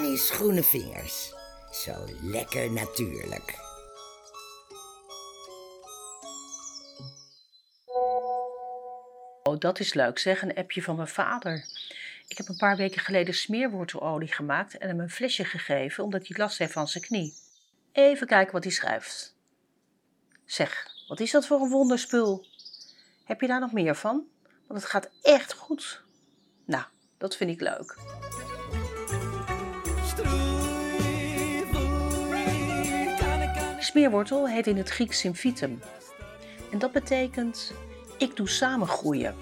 Annie's groene vingers. Zo lekker natuurlijk. Oh, dat is leuk zeg, een appje van mijn vader. Ik heb een paar weken geleden smeerwortelolie gemaakt en hem een flesje gegeven omdat hij last heeft van zijn knie. Even kijken wat hij schrijft. Zeg, wat is dat voor een wonderspul? Heb je daar nog meer van? Want het gaat echt goed. Nou, dat vind ik leuk. Smeerwortel heet in het Grieks symphytum. En dat betekent ik doe samen groeien.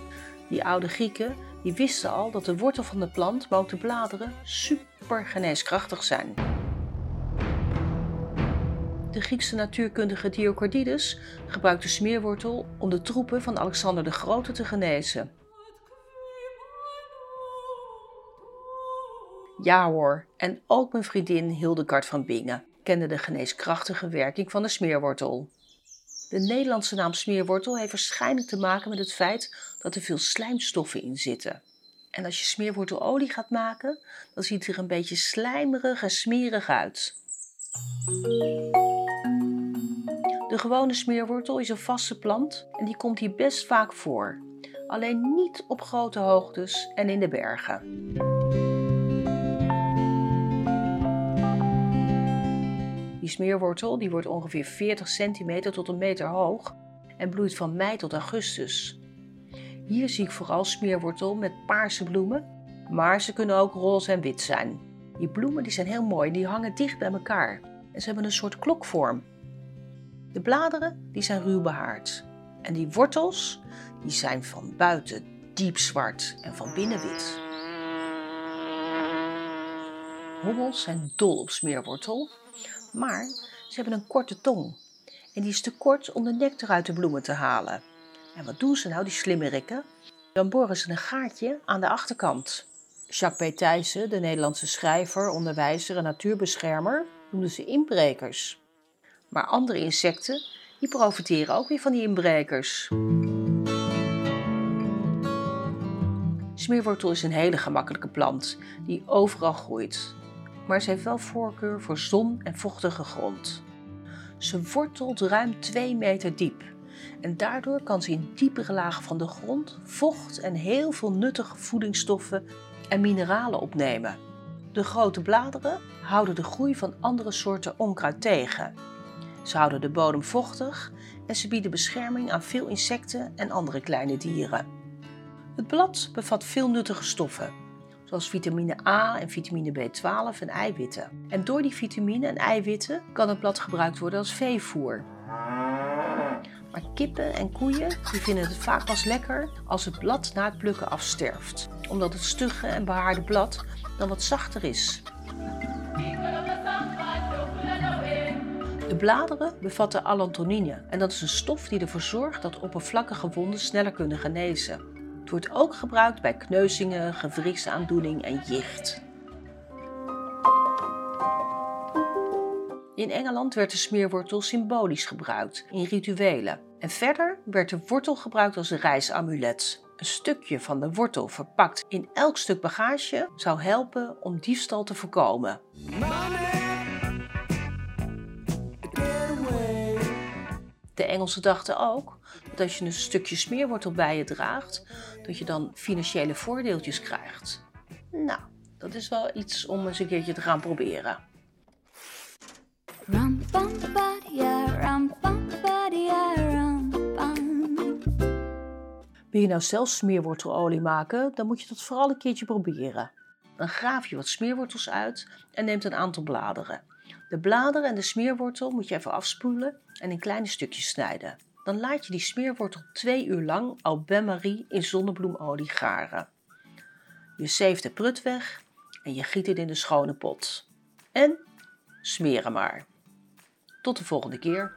Die oude Grieken die wisten al dat de wortel van de plant, maar ook de bladeren, super geneeskrachtig zijn. De Griekse natuurkundige Diocordides gebruikte smeerwortel om de troepen van Alexander de Grote te genezen. Ja hoor, en ook mijn vriendin Hildegard van Bingen kende de geneeskrachtige werking van de smeerwortel. De Nederlandse naam smeerwortel heeft waarschijnlijk te maken met het feit dat er veel slijmstoffen in zitten. En als je smeerwortelolie gaat maken, dan ziet het er een beetje slijmerig en smerig uit. De gewone smeerwortel is een vaste plant en die komt hier best vaak voor. Alleen niet op grote hoogtes en in de bergen. Die smeerwortel die wordt ongeveer 40 centimeter tot een meter hoog en bloeit van mei tot augustus. Hier zie ik vooral smeerwortel met paarse bloemen, maar ze kunnen ook roze en wit zijn. Die bloemen die zijn heel mooi, die hangen dicht bij elkaar en ze hebben een soort klokvorm. De bladeren die zijn ruw behaard en die wortels die zijn van buiten diep zwart en van binnen wit. Hommels zijn dol op smeerwortel maar ze hebben een korte tong. En die is te kort om de nectar uit de bloemen te halen. En wat doen ze nou, die slimmerikken? Dan boren ze een gaatje aan de achterkant. Jacques P. Thijssen, de Nederlandse schrijver, onderwijzer en natuurbeschermer, noemde ze inbrekers. Maar andere insecten, die profiteren ook weer van die inbrekers. Smeerwortel is een hele gemakkelijke plant die overal groeit maar ze heeft wel voorkeur voor zon en vochtige grond. Ze wortelt ruim 2 meter diep en daardoor kan ze in diepere lagen van de grond vocht en heel veel nuttige voedingsstoffen en mineralen opnemen. De grote bladeren houden de groei van andere soorten onkruid tegen. Ze houden de bodem vochtig en ze bieden bescherming aan veel insecten en andere kleine dieren. Het blad bevat veel nuttige stoffen, zoals vitamine A en vitamine B12 en eiwitten. En door die vitamine en eiwitten kan het blad gebruikt worden als veevoer. Maar kippen en koeien die vinden het vaak pas lekker als het blad na het plukken afsterft, omdat het stugge en behaarde blad dan wat zachter is. De bladeren bevatten allantonine en dat is een stof die ervoor zorgt dat oppervlakkige wonden sneller kunnen genezen. Het wordt ook gebruikt bij kneuzingen, gewrichtsaandoening en jicht. In Engeland werd de smeerwortel symbolisch gebruikt in rituelen. En verder werd de wortel gebruikt als reisamulet. Een stukje van de wortel verpakt in elk stuk bagage zou helpen om diefstal te voorkomen. De Engelsen dachten ook dat als je een stukje smeerwortel bij je draagt, dat je dan financiële voordeeltjes krijgt. Nou, dat is wel iets om eens een keertje te gaan proberen. Wil je nou zelf smeerwortelolie maken, dan moet je dat vooral een keertje proberen. Dan graaf je wat smeerwortels uit en neemt een aantal bladeren. De bladeren en de smeerwortel moet je even afspoelen en in kleine stukjes snijden. Dan laat je die smeerwortel twee uur lang au bain-marie in zonnebloemolie garen. Je zeeft de prut weg en je giet het in de schone pot. En smeren maar. Tot de volgende keer.